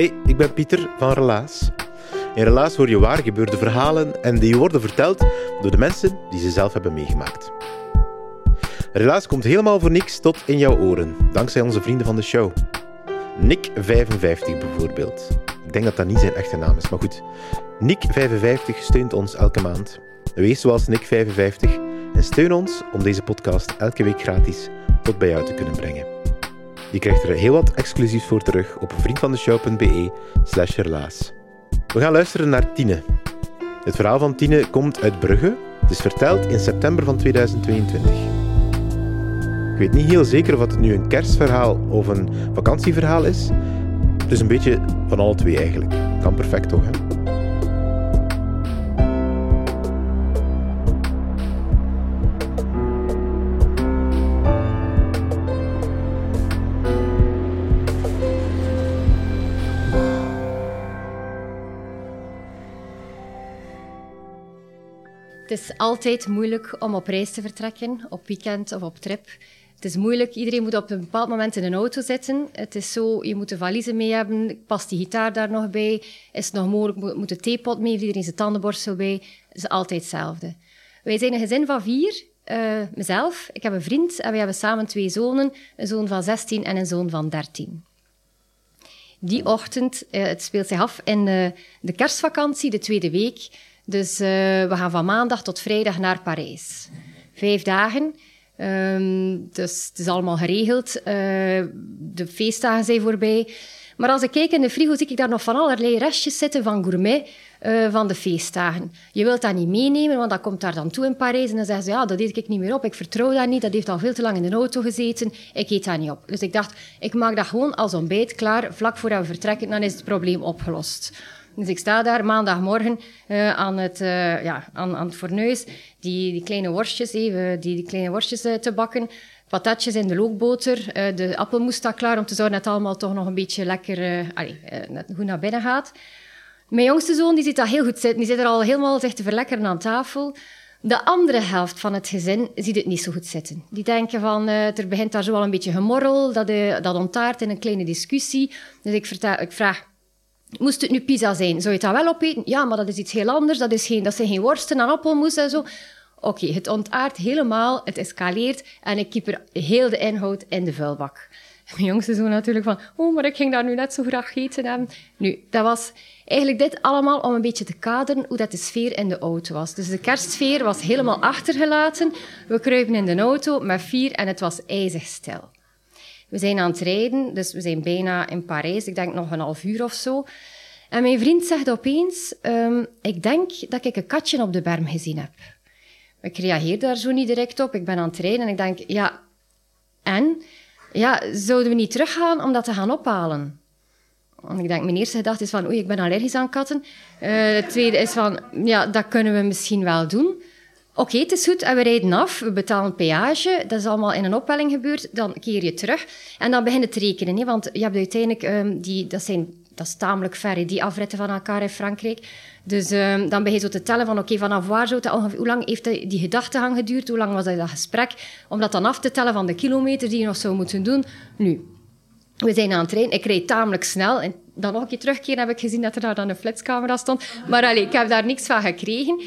Hey, ik ben Pieter van Relaas. In Relaas hoor je waar gebeurde verhalen en die worden verteld door de mensen die ze zelf hebben meegemaakt. Relaas komt helemaal voor niks tot in jouw oren, dankzij onze vrienden van de show. Nick55 bijvoorbeeld. Ik denk dat dat niet zijn echte naam is, maar goed. Nick55 steunt ons elke maand. Wees zoals Nick55 en steun ons om deze podcast elke week gratis tot bij jou te kunnen brengen. Je krijgt er heel wat exclusiefs voor terug op vriendvandeshow.be slash relaas. We gaan luisteren naar Tine. Het verhaal van Tine komt uit Brugge. Het is verteld in september van 2022. Ik weet niet heel zeker of het nu een kerstverhaal of een vakantieverhaal is. Het is een beetje van alle twee eigenlijk. Kan perfect toch? Het is altijd moeilijk om op reis te vertrekken, op weekend of op trip. Het is moeilijk, iedereen moet op een bepaald moment in een auto zitten. Het is zo, je moet de valiezen mee hebben, past die gitaar daar nog bij? Is het nog mogelijk, moet de theepot mee, heeft iedereen zijn tandenborstel bij? Het is altijd hetzelfde. Wij zijn een gezin van vier, uh, mezelf, ik heb een vriend en we hebben samen twee zonen, een zoon van 16 en een zoon van 13. Die ochtend, uh, het speelt zich af in uh, de kerstvakantie, de tweede week, dus uh, we gaan van maandag tot vrijdag naar Parijs. Vijf dagen. Um, dus het is allemaal geregeld. Uh, de feestdagen zijn voorbij. Maar als ik kijk in de frigo, zie ik daar nog van allerlei restjes zitten van gourmet uh, van de feestdagen. Je wilt dat niet meenemen, want dat komt daar dan toe in Parijs. En dan zeggen ze, ja, dat eet ik niet meer op. Ik vertrouw dat niet. Dat heeft al veel te lang in de auto gezeten. Ik eet dat niet op. Dus ik dacht, ik maak dat gewoon als ontbijt klaar. Vlak voordat we vertrekken, dan is het probleem opgelost. Dus ik sta daar maandagmorgen uh, aan, het, uh, ja, aan, aan het fornuis die, die kleine worstjes, even, die, die kleine worstjes te bakken. Patatjes in de lookboter. de appelmoes staat klaar om te zorgen dat het allemaal toch nog een beetje lekker allee, goed naar binnen gaat. Mijn jongste zoon die zit daar heel goed zitten. Die zit er al helemaal zich te verlekkeren aan tafel. De andere helft van het gezin ziet het niet zo goed zitten. Die denken van, er begint daar zo wel een beetje gemorrel, dat, uh, dat ontaart in een kleine discussie. Dus ik, vertel, ik vraag, Moest het nu pizza zijn, zou je het wel opeten? Ja, maar dat is iets heel anders. Dat, is geen, dat zijn geen worsten en appelmoes en zo. Oké, het ontaart helemaal, het escaleert en ik kieper heel de inhoud in de vuilbak. Mijn jongste zoon natuurlijk van, oh, maar ik ging daar nu net zo graag eten. Nu, dat was eigenlijk dit allemaal om een beetje te kaderen hoe dat de sfeer in de auto was. Dus de kerstsfeer was helemaal achtergelaten. We kruipen in de auto met vier en het was ijzig stil. We zijn aan het rijden, dus we zijn bijna in Parijs. Ik denk nog een half uur of zo. En mijn vriend zegt opeens, um, ik denk dat ik een katje op de berm gezien heb. Ik reageer daar zo niet direct op. Ik ben aan het rijden en ik denk, ja, en? Ja, zouden we niet teruggaan om dat te gaan ophalen? En ik denk, mijn eerste gedachte is van, oei, ik ben allergisch aan katten. Uh, de tweede is van, ja, dat kunnen we misschien wel doen. Oké, het is goed. En we rijden af. We betalen peage. Dat is allemaal in een opwelling gebeurd. Dan keer je terug. En dan begin je te rekenen. Hè? Want je hebt uiteindelijk... Um, die, dat, zijn, dat is tamelijk ver, die afritten van elkaar in Frankrijk. Dus um, dan begin je zo te tellen van... Oké, vanaf waar zou het... Hoe lang heeft die gedachtegang geduurd? Hoe lang was dat, dat gesprek? Om dat dan af te tellen van de kilometer die je nog zou moeten doen. Nu, we zijn aan het rijden. Ik rijd tamelijk snel. En dan nog een keer terugkeren heb ik gezien dat er daar dan een flitscamera stond. Maar allee, ik heb daar niks van gekregen.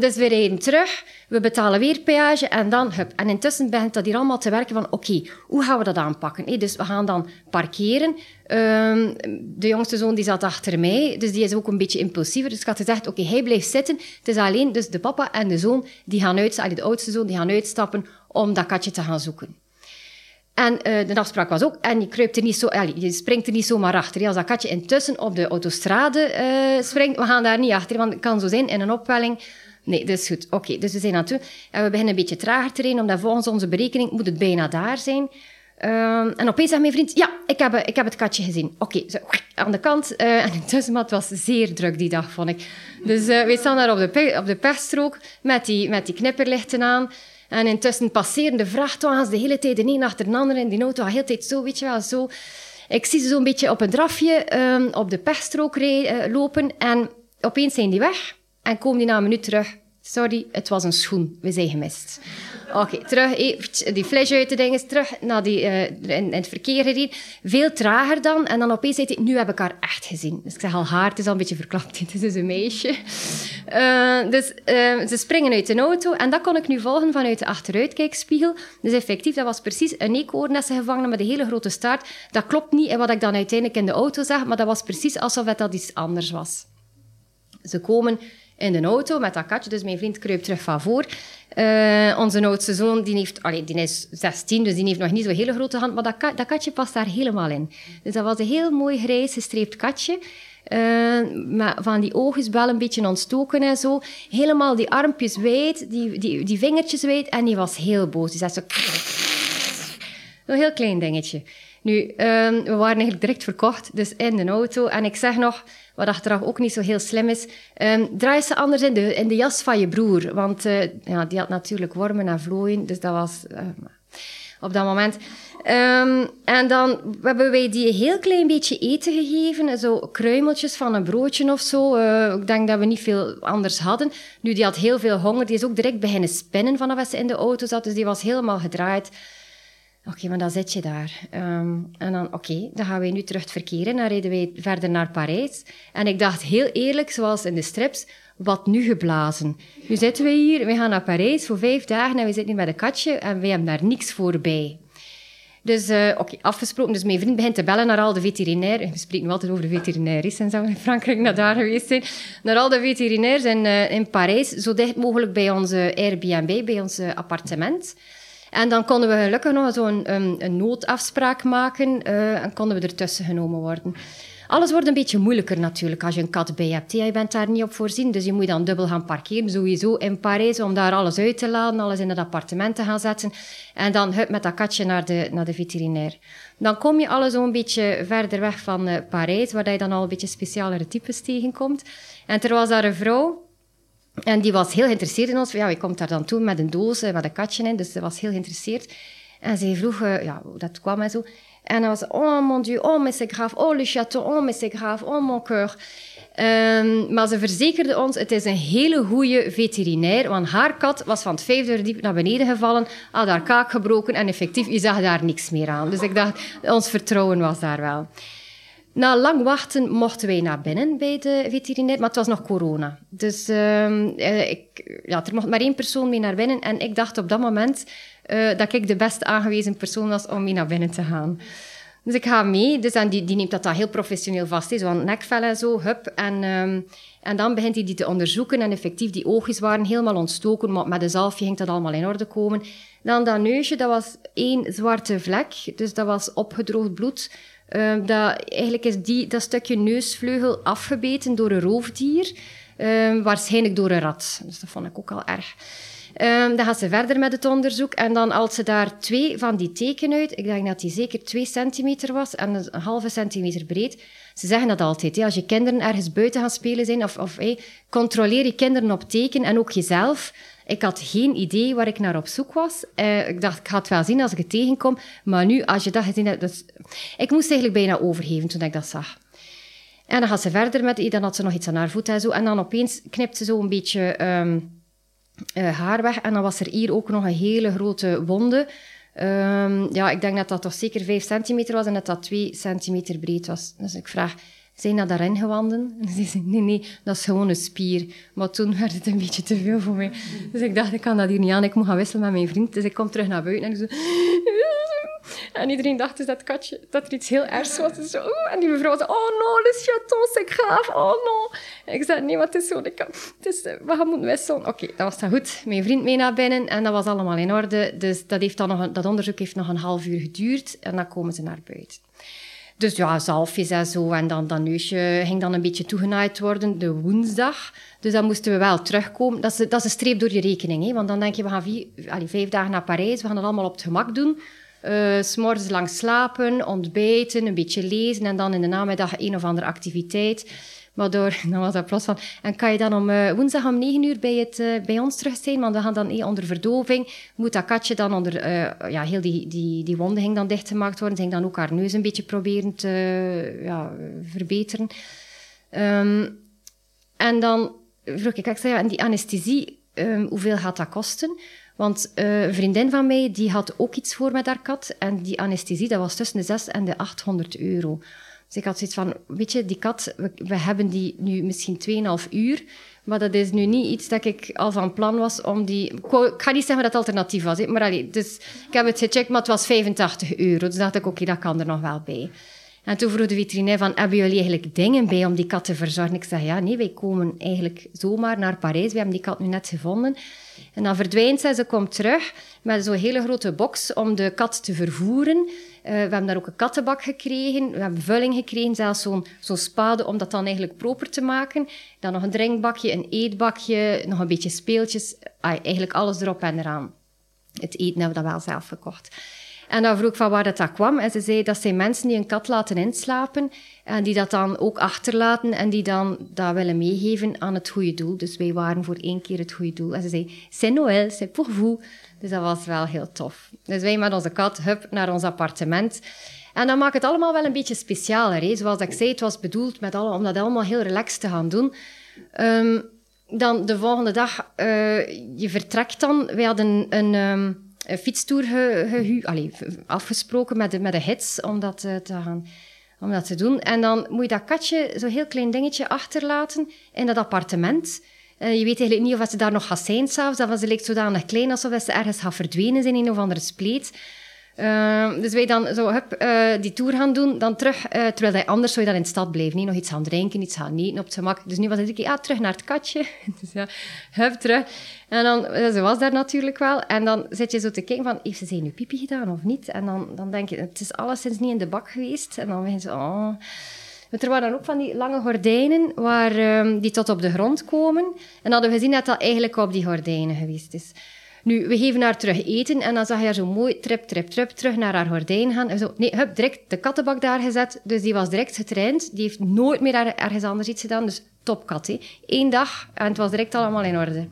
Dus we rijden terug, we betalen weer peage en dan, hup. En intussen begint dat hier allemaal te werken van, oké, hoe gaan we dat aanpakken? Dus we gaan dan parkeren. Um, de jongste zoon die zat achter mij, dus die is ook een beetje impulsiever. Dus ik had gezegd, oké, hij blijft zitten. Het is alleen dus de papa en de zoon die gaan de oudste zoon, die gaan uitstappen om dat katje te gaan zoeken. En uh, de afspraak was ook, en je, kruipt er niet zo, allee, je springt er niet zomaar achter. Als dat katje intussen op de autostrade uh, springt, we gaan daar niet achter, want het kan zo zijn in een opwelling. Nee, dat is goed. Oké, dus we zijn aan toe. En we beginnen een beetje trager te rijden, omdat volgens onze berekening moet het bijna daar zijn. Um, en opeens zegt mijn vriend, ja, ik heb, ik heb het katje gezien. Oké, okay, aan de kant. Uh, en intussen, het was zeer druk die dag, vond ik. Dus wij staan daar op de, op de pechstrook met die, met die knipperlichten aan. En intussen passeren de vrachtwagens de hele tijd de een achter de ander in die auto. De hele tijd zo, weet je wel, zo. Ik zie ze zo'n beetje op een drafje um, op de pechstrook uh, lopen. En opeens zijn die weg. En komen die na een minuut terug. Sorry, het was een schoen. We zijn gemist. Oké, terug, die fles uit de dingen, terug naar die, uh, in, het verkeer gereden. Veel trager dan. En dan opeens zei hij, nu heb ik haar echt gezien. Dus ik zeg al haar, het is al een beetje verklapt. Het is dus een meisje. Uh, dus ze springen uit de auto. En dat kon ik nu volgen vanuit de achteruitkijkspiegel. Dus effectief, dat was precies een eekhoorn met een hele grote staart. Dat klopt niet in wat ik dan uiteindelijk in de auto zag, maar dat was precies alsof het dat iets anders was. Ze komen in de auto met dat katje. Dus mijn vriend kruipt terug van voor. Uh, onze oudste zoon die heeft, allee, die is 16, dus die heeft nog niet zo'n hele grote hand, maar dat, dat, katje past daar helemaal in. Dus dat was een heel mooi grijs gestreept katje. Uh, maar van die oogjes wel een beetje ontstoken en zo. Helemaal die armpjes wijd, die, die, die vingertjes wijd. En die was heel boos. Die zei zo... Een heel klein dingetje. Nu, uh, we waren eigenlijk direct verkocht, dus in de auto. En ik zeg nog, wat achteraf ook niet zo heel slim is. Um, draai ze anders in de, in de jas van je broer. Want uh, ja, die had natuurlijk wormen en vlooien. Dus dat was uh, op dat moment. En dan hebben wij die een heel klein beetje eten gegeven. Zo kruimeltjes van een broodje of zo. Uh, ik denk dat we niet veel anders hadden. Nu, die had heel veel honger. Die is ook direct beginnen spinnen vanaf ze in de auto zat. Dus die was helemaal gedraaid. Oké, maar dan zit je daar. Um, en dan, oké, dan gaan we nu terug in. Dan rijden wij verder naar Parijs. En ik dacht heel eerlijk, zoals in de strips, wat nu geblazen? Nu zitten we hier, we gaan naar Parijs voor vijf dagen en we zitten hier met een katje en we hebben daar niks voorbij. Dus, uh, oké, afgesproken. Dus mijn vriend begint te bellen naar al de veterinairs. We spreken nu altijd over de veterinairs en zo in Frankrijk naar daar geweest zijn. Naar al de veterinairs in, uh, in Parijs, zo dicht mogelijk bij onze Airbnb, bij ons appartement. En dan konden we gelukkig nog zo'n um, een noodafspraak maken uh, en konden we ertussen genomen worden. Alles wordt een beetje moeilijker natuurlijk als je een kat bij hebt. Je bent daar niet op voorzien, dus je moet dan dubbel gaan parkeren, sowieso in Parijs, om daar alles uit te laden, alles in het appartement te gaan zetten. En dan hup, met dat katje naar de, naar de veterinair. Dan kom je alles zo'n beetje verder weg van uh, Parijs, waar je dan al een beetje specialere types tegenkomt. En er was daar een vrouw, en die was heel geïnteresseerd in ons. Ja, komt daar dan toe met een doos met een katje in? Dus ze was heel geïnteresseerd. En ze vroeg uh, ja, hoe dat kwam en zo. En dan was oh mon dieu, oh mais c'est grave, oh le château, oh mais c'est grave, oh mon cœur. Um, maar ze verzekerde ons, het is een hele goede veterinair, want haar kat was van het vijfde verdiep naar beneden gevallen, had haar kaak gebroken en effectief, je zag daar niks meer aan. Dus ik dacht, ons vertrouwen was daar wel. Na lang wachten mochten wij naar binnen bij de veterinair, maar het was nog corona. Dus uh, ik, ja, er mocht maar één persoon mee naar binnen. En ik dacht op dat moment uh, dat ik de best aangewezen persoon was om mee naar binnen te gaan. Dus ik ga mee. Dus en die, die neemt dat dan heel professioneel vast. Zo'n nekvel en zo, hup. En, um, en dan begint hij die te onderzoeken. En effectief, die oogjes waren helemaal ontstoken. Maar met een zalfje ging dat allemaal in orde komen. Dan dat neusje, dat was één zwarte vlek. Dus dat was opgedroogd bloed. Um, dat, eigenlijk is die, dat stukje neusvleugel afgebeten door een roofdier. Um, waarschijnlijk door een rat. Dus dat vond ik ook al erg. Um, dan gaat ze verder met het onderzoek. En dan haalt ze daar twee van die teken uit. Ik denk dat die zeker twee centimeter was en een halve centimeter breed. Ze zeggen dat altijd. Als je kinderen ergens buiten gaan spelen zijn, of, of controleer je kinderen op teken en ook jezelf. Ik had geen idee waar ik naar op zoek was. Uh, ik dacht, ik ga het wel zien als ik het tegenkom. Maar nu, als je dat gezien hebt... Ik moest eigenlijk bijna overgeven toen ik dat zag. En dan gaat ze verder met... Dan had ze nog iets aan haar voet en zo. En dan opeens knipt ze zo een beetje um, uh, haar weg. En dan was er hier ook nog een hele grote wonde. Um, ja, ik denk dat dat toch zeker 5 centimeter was en dat dat 2 centimeter breed was. Dus ik vraag, zijn dat daarin gewanden? En ze zei, nee, nee, dat is gewoon een spier. Maar toen werd het een beetje te veel voor mij. Dus ik dacht, ik kan dat hier niet aan, ik moet gaan wisselen met mijn vriend. Dus ik kom terug naar buiten en ik zo... En iedereen dacht dus dat, katje, dat er iets heel ergs was. Dus zo, en die mevrouw zei, oh no, le chaton, c'est grave, oh no. Ik zei, nee, wat is zo? Het is, we gaan moeten wisselen. Oké, dat was dan goed. Mijn vriend mee naar binnen en dat was allemaal in orde. Dus dat, heeft dan nog een, dat onderzoek heeft nog een half uur geduurd en dan komen ze naar buiten. Dus ja, zalfjes en zo. En dan dat neusje ging dan een beetje toegenaaid worden de woensdag. Dus dan moesten we wel terugkomen. Dat is, dat is een streep door je rekening. Hè? Want dan denk je, we gaan vier, allez, vijf dagen naar Parijs. We gaan dat allemaal op het gemak doen. Uh, S'morgens lang slapen, ontbijten, een beetje lezen. En dan in de namiddag een of andere activiteit. Waardoor, dan was dat plots van... En kan je dan om uh, woensdag om negen uur bij, het, uh, bij ons terug zijn? Want we gaan dan eh, onder verdoving. Moet dat katje dan onder... ja, heel die, die, die wonden ging dan dichtgemaakt worden. Ze ging dan ook haar neus een beetje proberen te ja, verbeteren. Um, en dan vroeg ik, ik zei, ja, en die anesthesie, um, hoeveel gaat dat kosten? Want een vriendin van mij, die had ook iets voor met haar kat. En die anesthesie, dat was tussen de 6 en de 800 euro. Dus ik had zoiets van, weet je, die kat, we, hebben die nu misschien 2,5 uur. Maar dat is nu niet iets dat ik al van plan was om die... Ik ga niet zeggen dat het alternatief was, maar allee, dus ik heb het gecheckt, maar het was 85 euro. Dus dacht ik, oké, dat kan er nog wel bij. En toen vroeg de veterinair van, hebben jullie eigenlijk dingen bij om die kat te verzorgen? Ik zei, ja, nee, wij komen eigenlijk zomaar naar Parijs. We hebben die kat nu net gevonden. En dan verdwijnt ze, ze komt terug met zo'n hele grote box om de kat te vervoeren. Uh, we hebben daar ook een kattenbak gekregen, we hebben vulling gekregen, zelfs zo'n zo'n spade om dat dan eigenlijk proper te maken. Dan nog een drinkbakje, een eetbakje, nog een beetje speeltjes. Ah, eigenlijk alles erop en eraan. Het eten hebben we dan wel zelf gekocht. En dan vroeg ik van waar dat, dat kwam. En ze zei dat zijn mensen die een kat laten inslapen en die dat dan ook achterlaten en die dan dat willen meegeven aan het goede doel. Dus wij waren voor één keer het goede doel. En ze zei, c'est Noël, c'est pour vous. Dus dat was wel heel tof. Dus wij met onze kat, hup, naar ons appartement. En dan maakt het allemaal wel een beetje specialer. Hè? Zoals ik zei, het was bedoeld met alle, om dat allemaal heel relaxed te gaan doen. Um, dan de volgende dag, uh, je vertrekt dan. Wij hadden een, um, een fietstoer ge, allez, afgesproken met de, met de hits om dat uh, te gaan om dat te doen. En dan moet je dat katje, zo'n heel klein dingetje, achterlaten in dat appartement. Uh, je weet eigenlijk niet of ze daar nog gaat zijn s'avonds. Of ze lijkt zodanig klein alsof ze ergens gaat verdwenen zijn in een of andere spleet. Uh, dus wij dan zo hup, uh, die tour gaan doen, dan terug, uh, terwijl hij anders zou je dan in de stad blijven. Niet nog iets gaan drinken, iets gaan eten op het gemak. Dus nu was het, ja, terug naar het katje. dus ja, hup, terug. En dan, ze was daar natuurlijk wel. En dan zit je zo te kijken van, heeft ze zijn nu pipi gedaan of niet? En dan, dan denk je, het is alleszins niet in de bak geweest. En dan denk je, oh... Want er waren ook van die lange gordijnen waar, um, die tot op de grond komen. En hadden we gezien dat dat eigenlijk op die gordijnen geweest is. Nu, we geven haar terug eten en dan zag je haar zo mooi trip, trip, trip terug naar haar gordijn gaan. En zo, nee, hup, direct de kattenbak daar gezet. Dus die was direct getraind. Die heeft nooit meer ergens anders iets gedaan. Dus topkat, hè. Eén dag en het was direct allemaal in orde.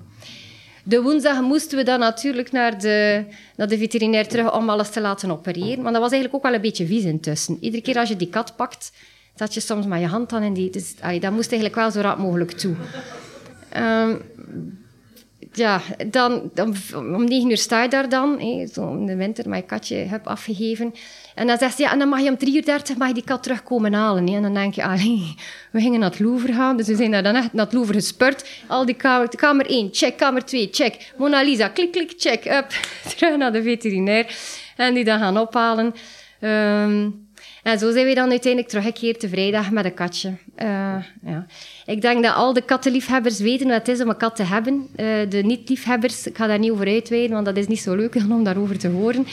De woensdag moesten we dan natuurlijk naar de, naar de veterinair terug om alles te laten opereren. Maar dat was eigenlijk ook wel een beetje vies intussen. Iedere keer als je die kat pakt, zat je soms met je hand dan in die... Dus, dat moest eigenlijk wel zo rap mogelijk toe. Um, ja, dan, dan, om negen uur sta je daar dan, hé, zo in de winter, mijn katje heb afgegeven. En dan zegt ze, ja, en dan mag je om drie uur dertig mag je die kat terugkomen halen. En dan denk je, allee, we gingen naar het Louvre gaan, dus we zijn daar dan echt naar het Louvre gespurt. Al die kamer, kamer één, check, kamer twee, check. Mona Lisa, klik, klik, check, up. Terug naar de veterinair. En die dan gaan ophalen. Um, en zo zijn we dan uiteindelijk teruggekeerd de vrijdag met een katje. Uh, ja. Ik denk dat al de kattenliefhebbers weten wat het is om een kat te hebben. Uh, de niet-liefhebbers, ik ga daar niet over uitweiden, want dat is niet zo leuk om daarover te horen.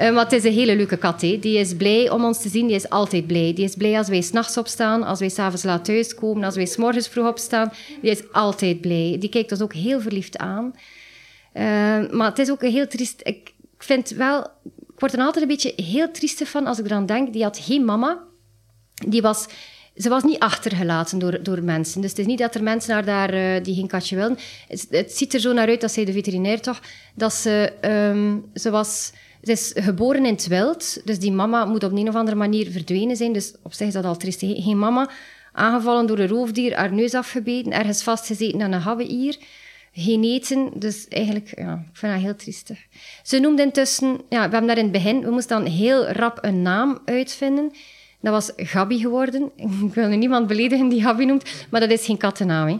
Uh, maar het is een hele leuke kat. Hè. Die is blij om ons te zien, die is altijd blij. Die is blij als wij s'nachts opstaan, als wij s'avonds laat thuiskomen, als wij s'morgens vroeg opstaan. Die is altijd blij. Die kijkt ons ook heel verliefd aan. maar het is ook een heel triest... Ik vind wel ik word er altijd een beetje heel triestig van als ik eraan denk. Die had geen mama. Die was, ze was niet achtergelaten door, door mensen. Dus het is niet dat er mensen naar daar uh, die geen katje wilden. Het, ziet er zo naar uit, dat zei de veterinair toch, dat ze, um, ze was... Ze is geboren in het wild, dus die mama moet op een of andere manier verdwenen zijn. Dus op zich is dat al triestig. Geen mama, aangevallen door een roofdier, haar neus afgebeten, ergens vastgezeten aan een habbehier geen eten. Dus eigenlijk, ja, ik vind dat heel triestig. Ze noemde intussen, ja, we hebben daar in het begin, we moesten dan heel rap een naam uitvinden. Dat was Gabi geworden. Ik wil nu niemand beledigen die Gabi noemt, maar dat is geen kattennaam. Hè.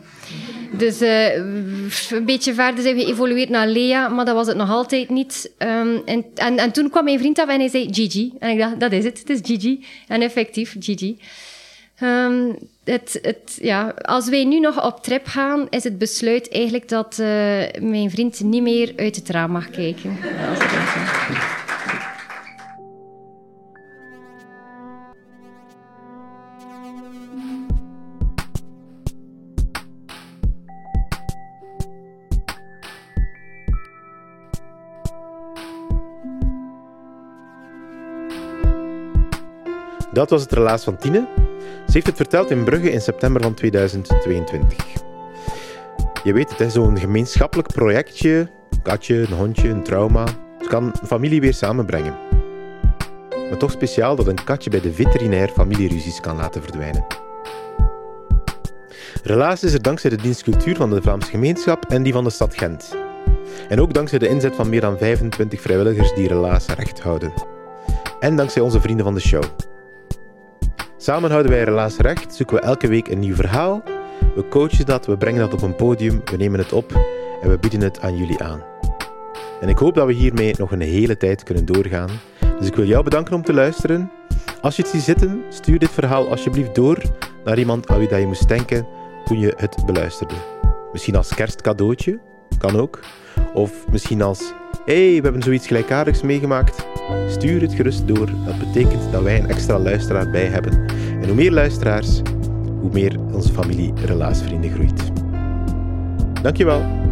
Dus uh, een beetje verder zijn we geëvolueerd naar Lea, maar dat was het nog altijd niet. Um, en, en, en, toen kwam mijn vriend af en hij zei Gigi. En ik dacht, dat is het, het is Gigi. En effectief, Gigi. Um, het, het, ja, als wij nu nog op trip gaan, is het besluit eigenlijk dat uh, mijn vriend niet meer uit het raam mag kijken. Dat was het relaas van Tine. Ze heeft het verteld in Brugge in september van 2022. Je weet het, zo'n gemeenschappelijk projectje, een katje, een hondje, een trauma, het kan familie weer samenbrengen. Maar toch speciaal dat een katje bij de veterinair familieruzies kan laten verdwijnen. Relaas is er dankzij de dienstcultuur van de Vlaamse gemeenschap en die van de stad Gent. En ook dankzij de inzet van meer dan 25 vrijwilligers die Relaas recht houden. En dankzij onze vrienden van de show. Samen houden wij Relaas Recht, zoeken we elke week een nieuw verhaal. We coachen dat, we brengen dat op een podium, we nemen het op en we bieden het aan jullie aan. En ik hoop dat we hiermee nog een hele tijd kunnen doorgaan. Dus ik wil jou bedanken om te luisteren. Als je het ziet zitten, stuur dit verhaal alsjeblieft door naar iemand aan wie dat je moest denken toen je het beluisterde. Misschien als kerstcadeautje, kan ook. Of misschien als, hey, we hebben zoiets gelijkaardigs meegemaakt. Stuur het gerust door. Dat betekent dat wij een extra luisteraar bij hebben. En hoe meer luisteraars, hoe meer onze familie relaasvrienden groeit. Dankjewel.